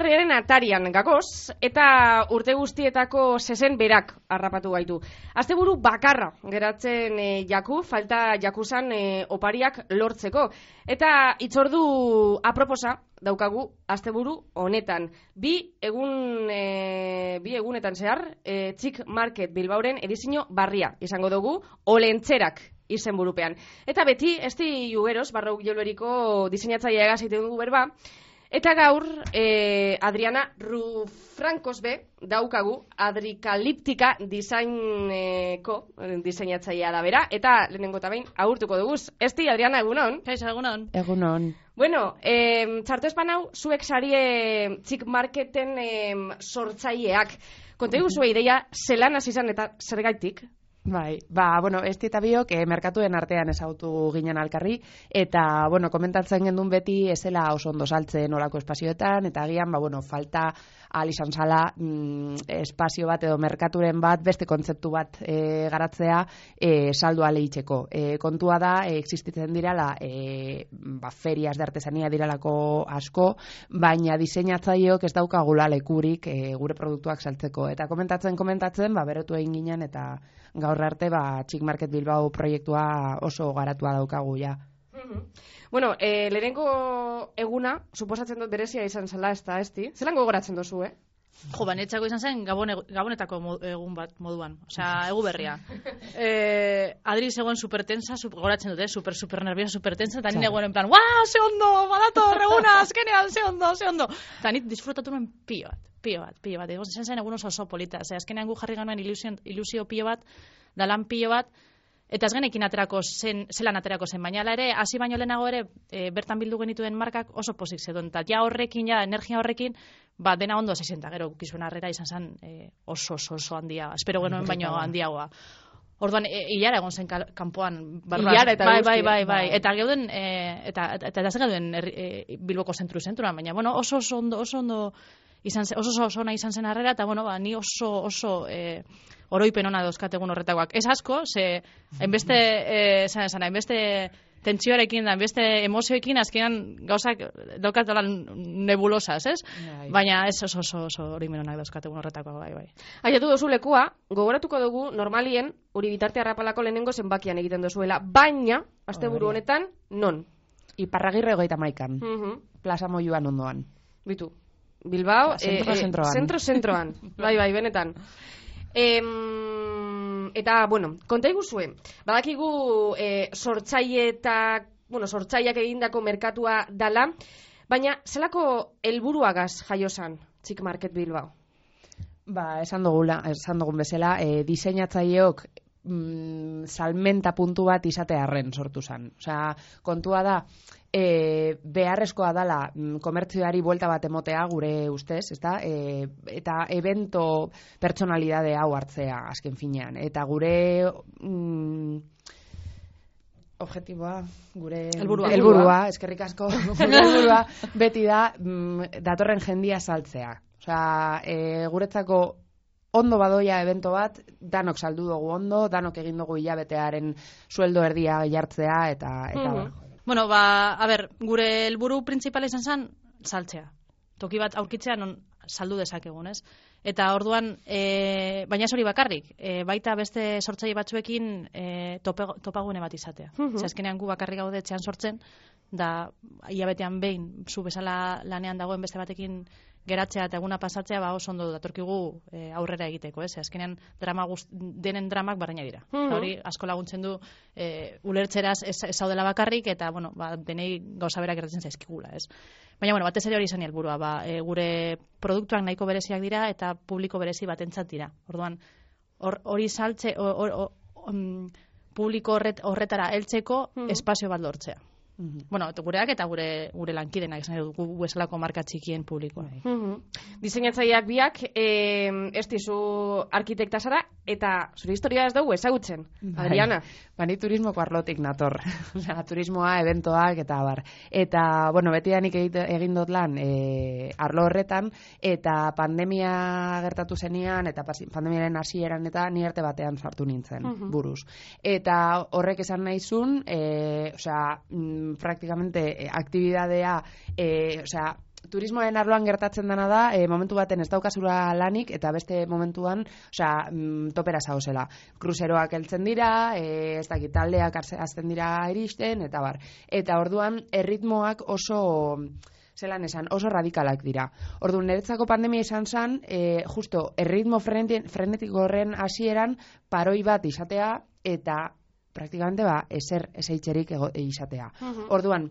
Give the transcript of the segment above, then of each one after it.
Eguberriaren atarian gagoz, eta urte guztietako sesen berak harrapatu gaitu. Asteburu bakarra geratzen e, jaku, falta jakusan e, opariak lortzeko. Eta itzordu aproposa daukagu asteburu honetan. Bi egun e, bi egunetan zehar, e, Txik Market Bilbauren edizio barria izango dugu, olentzerak izen burupean. Eta beti, esti jugeros, barro jolberiko diseinatzaia egazite dugu berba, Eta gaur, eh, Adriana Rufrankos be, daukagu, adrikaliptika disaineko diseinatzaia da bera, eta lehenengo eta behin, agurtuko dugu. Esti, Adriana, egunon? Kaixo, egunon. Egunon. Bueno, eh, txartu espan hau, zuek sarie txik marketen eh, sortzaileak. Konta zue ideia, zelan izan eta zer gaitik? Bai, ba, bueno, esti eta biok eh, merkatuen artean ezagutu ginen alkarri, eta, bueno, komentatzen gendun beti ezela oso ondo saltzen olako espazioetan, eta agian, ba, bueno, falta al izan zala mm, espazio bat edo merkaturen bat beste kontzeptu bat e, garatzea e, saldu aleitzeko. E, kontua da, e, existitzen dirala, e, ba, ferias de artesania diralako asko, baina diseinatzaileok ez daukagula lekurik e, gure produktuak saltzeko. Eta komentatzen, komentatzen, ba, berotu egin ginen, eta gaur arte ba Chic Market Bilbao proiektua oso garatua daukagu ja. Bueno, eh, lehenengo eguna, suposatzen dut berezia izan zela, ez da, esti? Zelan gogoratzen dozu, eh? Jo, banetzako izan zen gabone, gabonetako egun bat moduan. Osea, egu berria. Eh, Adri zegoen supertensa, super, goratzen dute, super, super nerviosa, supertensa, eta nire en plan, ¡Wow, ze ondo, badato, reguna, azkenean, ze ondo, ze ondo. Eta nit disfrutatu nuen pio bat pio bat, pio bat. Egon zen zen egun oso oso polita. Zer, azkenean gu jarri ganoen ilusio, ilusio pio bat, dalan pio bat, eta ez genekin aterako zen, zelan aterako zen, baina ere, hasi baino lehenago ere, e, bertan bildu genituen markak oso pozik zedon. Eta ja horrekin, ja energia horrekin, ba, dena ondo zezenta, gero, kizuen arrera izan zen e, oso, oso, oso handia. Espero genuen baino handiagoa. Orduan, e, ilara egon zen kanpoan. Ilara eta bai, bai, bai, bai. Eta geuden, e, eta, eta, eta, eta, e, bilboko zentru zenturan, baina, bueno, oso, oso ondo, oso ondo, izan oso oso ona izan zen harrera, eta bueno, ba, ni oso, oso e, oroipen ona dauzkategun horretakoak. Ez asko, ze, enbeste, e, zan, zan, enbeste tentsioarekin da, enbeste emozioekin, azkenan gauzak daukatolan nebulosas, ez? Bai. Baina ez oso oso, oso oroipen onak dauzkategun horretakoak, bai, bai. Aiatu dozu lekua, gogoratuko dugu, normalien, uri bitarte harrapalako lehenengo zenbakian egiten dozuela, baina, asteburu honetan, non? Iparragirre goita maikan. Uh -huh. Plaza moioan ondoan. Bitu, Bilbao, zentro, eh, zentroan. Zentro, zentroan. bai, bai, benetan. E, eta, bueno, konta iguzue, badakigu e, sortzaile eta, bueno, sortzaileak egindako merkatua dala, baina zelako helburuagaz jaiosan, txik market Bilbao? Ba, esan dugula, esan dugun bezala, e, diseinatzaileok mm, salmenta puntu bat izate arren sortu zen. Osea, kontua da, e, beharrezkoa dala mm, komertzioari buelta bat emotea gure ustez, ezta? E, eta evento pertsonalidade hau hartzea azken finean. Eta gure mm, objetiboa, gure helburua, helburua, eskerrik asko, helburua beti da mm, datorren jendia saltzea. Osea, e, guretzako ondo badoia evento bat, danok saldu dugu ondo, danok egin dugu hilabetearen sueldo erdia jartzea, eta... eta mm Bueno, ba, a ber, gure helburu printzipala izan zen, saltzea. Toki bat aurkitzea non saldu dezakegun, ez? Eta orduan, e, baina ez hori bakarrik, e, baita beste sortzaile batzuekin e, tope, topagune bat izatea. Mm -hmm. gu bakarrik gaude txean sortzen, da, iabetean behin, zu bezala lanean dagoen beste batekin geratzea eta eguna pasatzea ba oso ondo datorkigu e, aurrera egiteko, ez? Azkenean drama gust, denen dramak barraina dira. Mm Hori asko laguntzen du e, ulertzeraz ez, ez dela bakarrik eta bueno, ba denei gauza berak gertatzen zaizkigula, ez? Baina bueno, batez ere hori izan helburua, ba e, gure produktuak nahiko bereziak dira eta publiko berezi batentzat dira. Orduan hori saltze mm, publiko horret, horretara heltzeko mm espazio bat lortzea. -hmm. Bueno, gureak eta gure gure lankidenak esan dugu bezalako marka txikien publikoa. Mm -hmm. Diseinatzaileak biak, eh, ez dizu arkitekta zara eta zure historia ez dugu ezagutzen. Bai. Adriana, bani turismoko arlotik nator. Osea, turismoa, eventoak eta bar. Eta bueno, beti danik egin dut lan eh, arlo horretan eta pandemia gertatu zenian eta pandemiaren hasieran eta ni arte batean sartu nintzen mhm. buruz. Eta horrek esan naizun, eh, osea, mm, prácticamente eh, actividadea, eh, o sea, turismoaren arloan gertatzen dena da, e, momentu baten ez daukazula lanik, eta beste momentuan, osea, mm, topera zauzela. Kruzeroak heltzen dira, e, ez dakit, taldeak hasten dira iristen, eta bar. Eta orduan, erritmoak oso zelan esan, oso radikalak dira. Orduan, niretzako pandemia izan zen, e, justo, erritmo frenetiko horren hasieran paroi bat izatea, eta praktikamente ba, ezer eseitzerik ego, izatea. Orduan,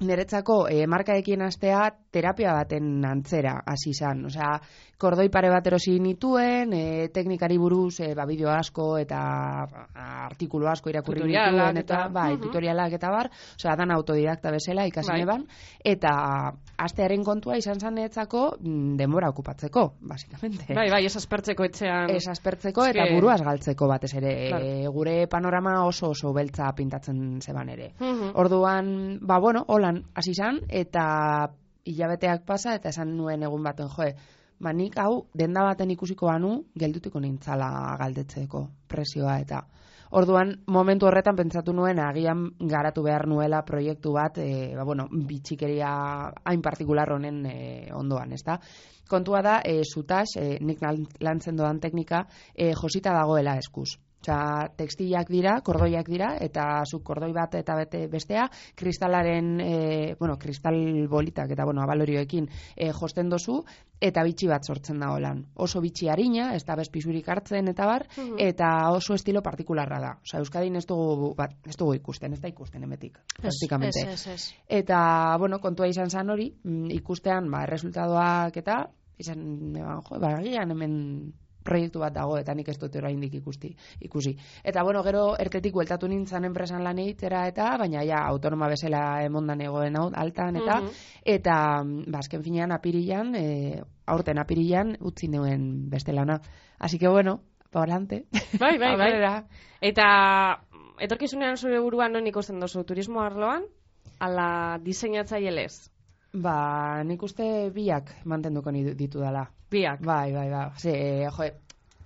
niretzako e, markaekin astea terapia baten antzera hasi izan. Osea, kordoi pare bat erosi nituen, e, teknikari buruz e, ba, bideo asko eta artikulu asko irakurri nituen, eta, eta- bai, Mhm. tutorialak eta bar, osea, dan autodidakta bezala ikasi Bai. neban, eta astearen kontua izan zan niretzako mm, denbora okupatzeko, basikamente. Bai, bai, ez aspertzeko etxean. Ez aspertzeko eta Eske- buruaz galtzeko batez ere. Claro. E, gure panorama oso oso beltza pintatzen zeban ere. Mhm. Orduan, ba bueno, holan hasi izan eta hilabeteak pasa eta esan nuen egun baten joe, ba nik hau denda baten ikusiko banu geldutuko nintzala galdetzeko presioa eta Orduan, momentu horretan pentsatu nuen agian garatu behar nuela proiektu bat, e, ba, bueno, bitxikeria hain partikular honen e, ondoan, ezta? Kontua da, e, zutax, e, nik lan- lantzen doan teknika, e, josita dagoela eskuz. Osea, tekstilak dira, kordoiak dira, eta zuk kordoi bat eta bete bestea, kristalaren, e, bueno, kristal bolitak eta, bueno, abalorioekin e, josten dozu, eta bitxi bat sortzen da holan. Oso bitxi harina, ez da bezpisurik hartzen eta bar, Mhm. eta oso estilo partikularra da. Osea, Euskadin ez dugu, bat, ez dugu ikusten, ez da ikusten emetik, praktikamente. Ez, ez, ez. Eta, bueno, kontua izan zan hori, mm, ikustean, ba, resultadoak eta, izan, eban, jo, ba, hemen proiektu bat dago, eta nik ez dut oraindik ikusti, ikusi. Eta, bueno, gero, ertetik bueltatu nintzen enpresan lan egitera eta, baina ja, autonoma bezala emondan egoen hau, altan, eta, Mhm. eta, mm, ba, finean, apirilan, e, aurten apirilan, utzi neuen beste lana. Así que, bueno, pa adelante. Bai, bai, bai. Eta etorkizunean zure buruan non ikusten duzu turismo arloan, ala diseinatzaile lez. Ba, nik uste biak mantenduko ditu dala. Biak. Bai, bai, bai. Ze, jo,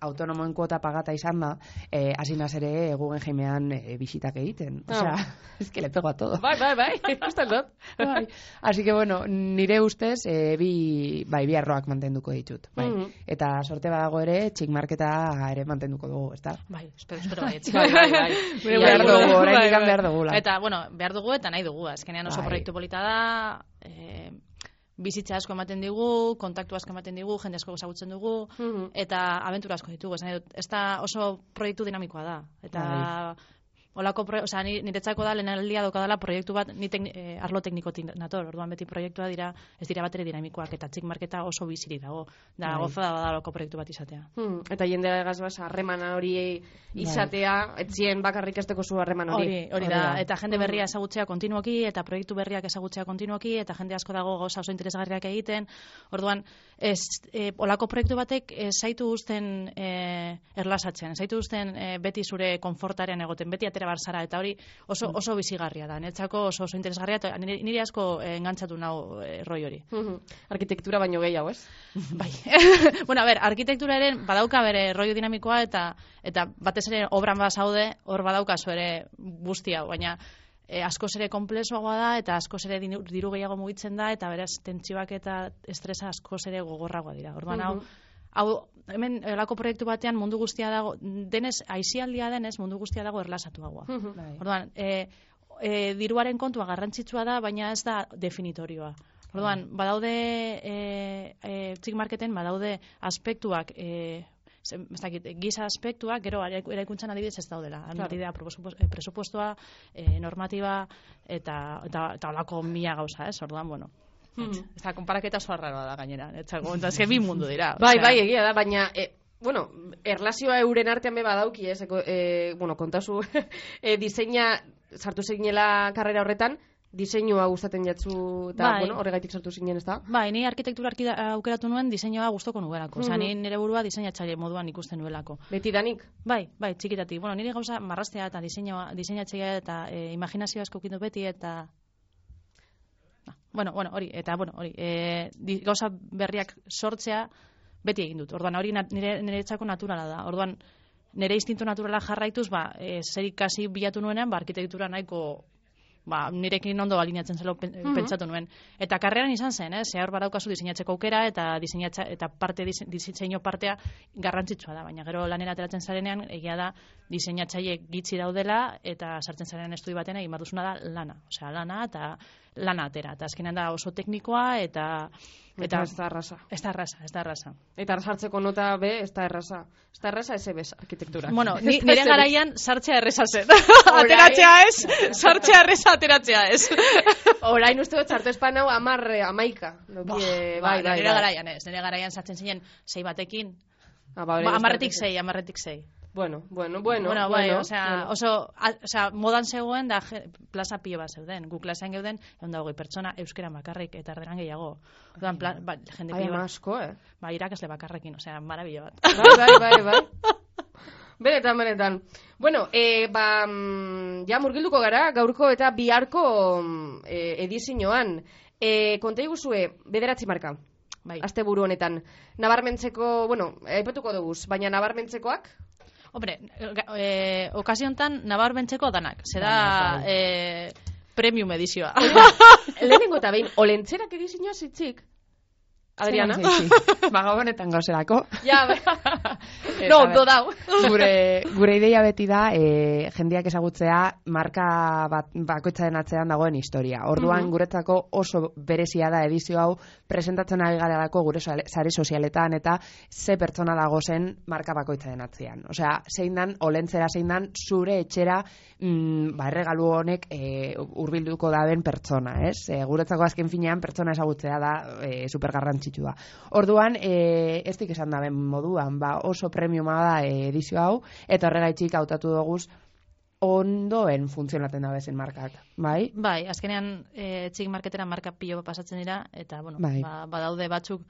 autonomoen kuota pagata izan da, eh, hasi naz ere Guggenheimean eh, bisitak egiten. Ah. Osea, es que le pego a todo. Bai, bai, bai, ikusten dut. Bai. Así que, bueno, nire ustez, eh, bi, bai, bi arroak mantenduko ditut. Bai. Mhm. Eta sorte badago ere, txik marketa ere mantenduko dugu, ezta? Bai, espero, espero baietz. Bai, bai, bai. Behar Bai, dugu, bai, oraindik bai. behar dugula. Eta, bueno, behar dugu eta nahi dugu. Azkenean oso Bai. proiektu polita da, e, bizitza asko ematen digu, kontaktu asko ematen digu, jende asko ezagutzen dugu, Mhm. eta abentura asko ditugu. Esan dut, ez da oso proiektu dinamikoa da. Eta Bai. Olako, osea, ni- niretzako da, lehen aldia daukadala proiektu bat, ni tekni, eh, arlo teknikotik nator, orduan beti proiektua dira, ez dira batere dinamikoak, eta txik marketa oso bizirik dago. Da, Bai. goza da badalako proiektu bat izatea. Hmm, Eta jendea gazbaz harremana hori izatea, etzien bakarrik ez zu harreman hori. Hori, hori da, da. eta jende berria ezagutzea kontinuoki, eta proiektu berriak ezagutzea kontinuoki, eta jende asko dago gauza oso interesgarriak egiten. Orduan, ez, e, olako proiektu batek ez zaitu uzten e, erlasatzen, zaitu uzten e, beti zure konfortaren egoten, beti atera bar zara, eta hori oso, oso bizigarria da, netzako oso, oso interesgarria, eta nire, asko e, engantzatu nau e, roi hori. Mhm. Arkitektura baino gehiago, ez? Bai. bueno, a ber, arkitekturaren badauka bere rollo dinamikoa eta eta batez ere obran bazaude, hor badaukazu ere guzti hau, baina e, askoz ere konplexuagoa da eta askoz ere diru gehiago mugitzen da eta beraz tentsioak eta estresa askoz ere gogorragoa dira. Orduan hau Mhm. Hau hemen elako proiektu batean mundu guztia dago, denez aisialdia denez mundu guztia dago erlasatuagoa. Bai. Orduan, e, e, diruaren kontua garrantzitsua da, baina ez da definitorioa. Orduan, badaude e, e, txik marketen, badaude aspektuak, e, ez dakit, giza aspektuak, gero eraiku- eraikuntzan adibidez ez daudela. Claro. Eh, presupuestoa, e, normatiba, eta, eta, eta olako mila gauza, ez? Orduan, bueno, Ez da, konparaketa oso arraroa da gainera. Eta eske bi mundu dira. Bai, bai, egia da, baina, e, bueno, erlazioa euren artean be badauki, ez, e, bueno, kontazu, e, diseina, sartu zeinela karrera horretan, diseinua gustatzen jatzu, eta, Bai. bueno, horregaitik sartu zinen, ez da? Bai, ni arkitektura arkida, aukeratu nuen diseinua gustoko nuelako. Osea, Mhm. ni nire burua diseinatzaile moduan ikusten nuelako. Beti danik. Bai, bai, txikitatik. Bueno, nire gauza marrastea eta diseinua, diseinatzailea eta e, imaginazioa asko beti eta bueno, bueno, hori, eta bueno, hori, e, gauza berriak sortzea beti egin dut. Orduan, hori nire niretzako naturala da. Orduan, nire instinto naturala jarraituz, ba, e, zer ikasi bilatu nuenean, ba, arkitektura nahiko ba, nirekin ondo alineatzen zelo pen- pentsatu nuen. Eta karreran izan zen, eh? zehar badaukazu diseinatzeko aukera eta diseinatza, eta parte dise- diseinu partea garrantzitsua da, baina gero lanera ateratzen zarenean egia da diseinatzaile gitzi daudela eta sartzen zaren estudi baten egin baduzuna da lana. Osea, lana eta lana atera. Eta azkenean da oso teknikoa eta Eta ez da erraza. ez da erraza, ez da erraza. Eta sartzeko nota be, ez da erraza. Ez da erraza ez ebes arkitektura. Bueno, ni, nire garaian sartzea erreza zen. ateratzea ez, sartzea erreza ateratzea ez. Orain uste dut sartu espan hau amar, eh, amaika. Nokie, Ba, bai, bai, nire bai. garaian ez, nire garaian sartzen zinen sei batekin. Ah, ba, Ba, amarretik sei, amarretik sei. Bueno, bueno, bueno. bueno, bai, bueno, osea, bueno. oso, a, osea, modan zegoen da je- plaza pilo bat zeuden. Gu klasean geuden, egon da hogei pertsona, euskera bakarrik, eta erderan gehiago. Orduan, pla, ba, jende Ai, pilo bat, asko, eh? ba, irakasle bakarrekin, osea, marabilo bat. bai, bai, bai, bai. Benetan, benetan. Bueno, e, ba, mm, ja murgilduko gara, gaurko eta biharko e, edizioan. E, konta iguzue, bederatzi marka, Bai. asteburu honetan. Nabarmentzeko, bueno, aipatuko dugu, baina nabarmentzekoak? Hombre, ga- eh, okasiontan nabarmentzeko danak. Zera Danak, bai. eh, premium edizioa. Lehenengo eta behin, olentzerak edizioa zitzik? Adriana? Zelan zeitzi? Ba, gabonetan gauzerako. Ja, Eta no, do dau. gure, gure ideia beti da e, jendeak ezagutzea marka bat, bakoitzaren atzean dagoen historia. Orduan Mhm. guretzako oso berezia da edizio hau presentatzen ari garelako gure sare sozialetan eta ze pertsona dago zen marka bakoitzaren atzean. Osea, zein dan, olentzera zein dan, zure etxera mm, ba, erregalu honek e, urbilduko daben pertsona, ez? E, guretzako azken finean pertsona ezagutzea da e, supergarrantzitsua. Orduan, e, ez dik esan daben moduan, ba, oso premiuma da e, edizio hau, eta horregaitxik hautatu doguz ondoen funtzionaten da bezen markak, bai? Bai, azkenean eh, txik marketera marka pilo pasatzen dira, eta, bueno, Bai. ba, badaude batzuk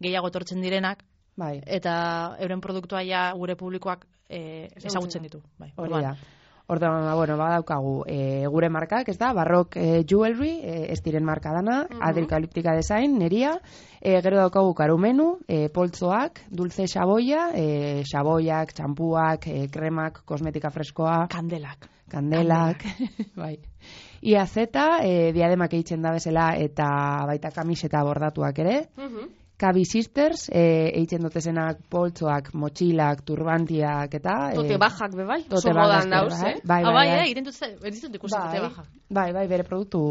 gehiago etortzen direnak, Bai, eta euren produktua ja gure publikoak eh, ezagutzen ditu. Bai, hori da. Orduan, ba, bueno, badaukagu e, gure markak, ez da, Barrock e, Jewelry, e, ez diren marka dana, Mhm. Adrikaliptika Design, neria, e, gero daukagu karumenu, e, poltzoak, dulce xaboia, e, xaboiak, txampuak, e, kremak, kosmetika freskoa, Kandelak. kandelak, bai. Ia zeta, e, diademak eitzen da bezala eta baita kamiseta bordatuak ere. Mhm. Kabi Sisters, e, eitzen dotezenak poltzoak, motxilak, turbantiak eta... e, Tote bajak be bai, tote bajak, dauz, bai. eh? Bai, ah, bai, bai, bai. egiten dut, egiten dut ikusten dute baja. Bai, bai, bere produktu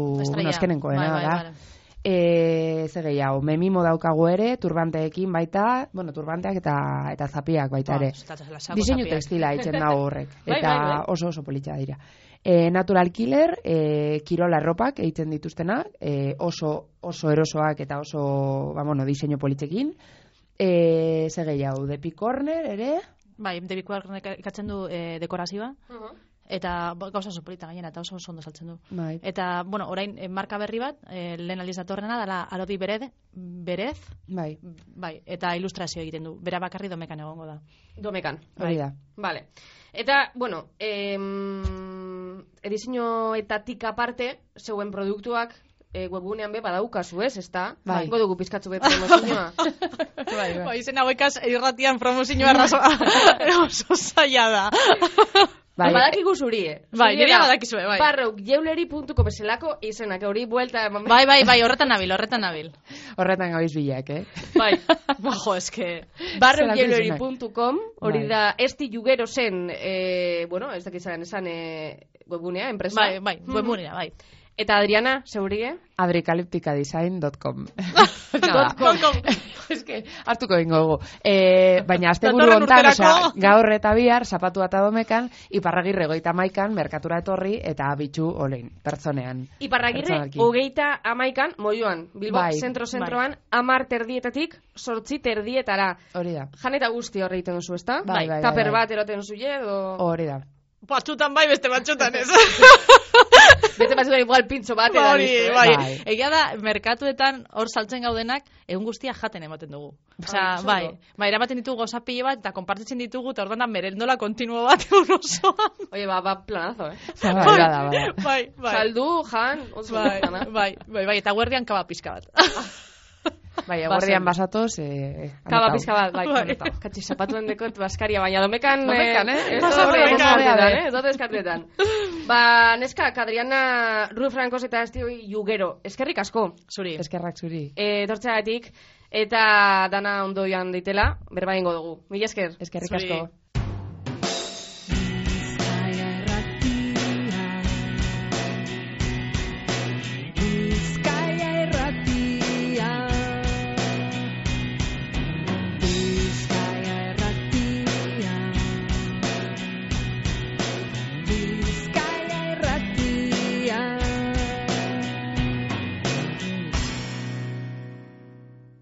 azkenenkoena Bai, bai, bai. E, ze gehiago, memimo daukagu ere, turbanteekin baita, bueno, turbanteak eta eta zapiak baita ere. Ba, da, sako Diseinu textila itzen dago horrek. Bai, Eta bai, bai. oso oso politxa dira. E, natural Killer, e, kirola erropak egiten dituztenak, e, oso, oso erosoak eta oso, ba, bueno, diseinu politxekin. E, ze gehiago, Depi Corner ere, Bai, debikoak ikatzen du eh, dekorazioa, Mhm. eta bo- gauza oso polita gainera, eta oso oso ondo saltzen du. bai, Eta, bueno, orain, marka berri bat, eh, lehen aldiz datorrena, dala Arodi Bered, Berez, bai, bai, eta ilustrazio egiten du. Bera bakarri domekan egongo da. Domekan. hori da. Vale. Eta, bueno, em, edizioetatik aparte, zeuen produktuak e, webgunean be badaukazu, ez, ezta? Bai. Ingo dugu pizkatzu be promozioa. bai, Ba, izen hauekaz irratian promozio arrazo oso zaila da. Bai, Badakigu zuri, eh? Bai, nire da badakizue, bai. barrockjewelry.com bezalako izenak, hori buelta eman Bai, bai, bai, horretan nabil, horretan nabil. horretan gabiz bilak, eh? Bai. Ba, jo, eske... barrockjewelry.com hori Bai. da esti jugero zen, e, bueno, ez dakizan esan e, webgunea, enpresa. Bai, bai, Mhm. webmunera, bai. Eta Adriana, zeurie? adrikaliptikadesign.com Dot com. Ez que, hartuko ingo dugu. E, baina Datorren hontan, urterako. osea, gaur eta bihar, zapatu eta domekan, iparragirre goita maikan, merkatura etorri, eta bitxu olein, pertsonean. Iparragirre, hogeita amaikan, moioan, Bilbo, Bai. zentro-zentroan, amar terdietatik, sortzi terdietara. Hori da. Jan eta guzti horre egiten duzu, ezta? Bai, bai, Taper bai, bai. bat eroten zu edo... Hori da. Batxutan bai, beste batxutan ez. Beste batzutan igual pintxo bat, listo, eh? bai. Bai. Egia da, merkatuetan hor saltzen gaudenak, egun guztia jaten ematen dugu. Osea, oso bai, bai, eramaten ditugu gauza pilo bat, eta konpartitzen ditugu, eta orduan da merendola kontinuo bat egun osoan. Oye, ba, ba, planazo, eh? Bai, bada, bada. Bai, bai. Saldu, jan, oso Bai, bai, bai, bai, eta guardian kaba pizka bat. Bai, eguerdian basatoz, eh, Kaba anotau. pizka bat, bai, Bai. anotau. Katxi, zapatuen dekot baskaria, baina domekan... Domekan, eh? Ez domekan. eskatretan, eh? Ez eskatretan. Ba, neska, Adriana Ru Francos eta Estioi Jugero, eskerrik asko, Zuri. Eskerrak zuri. e, dortzeagatik, eta dana ondo joan ditela, berba ingo dugu. Mila esker. Eskerrik Zuri. asko.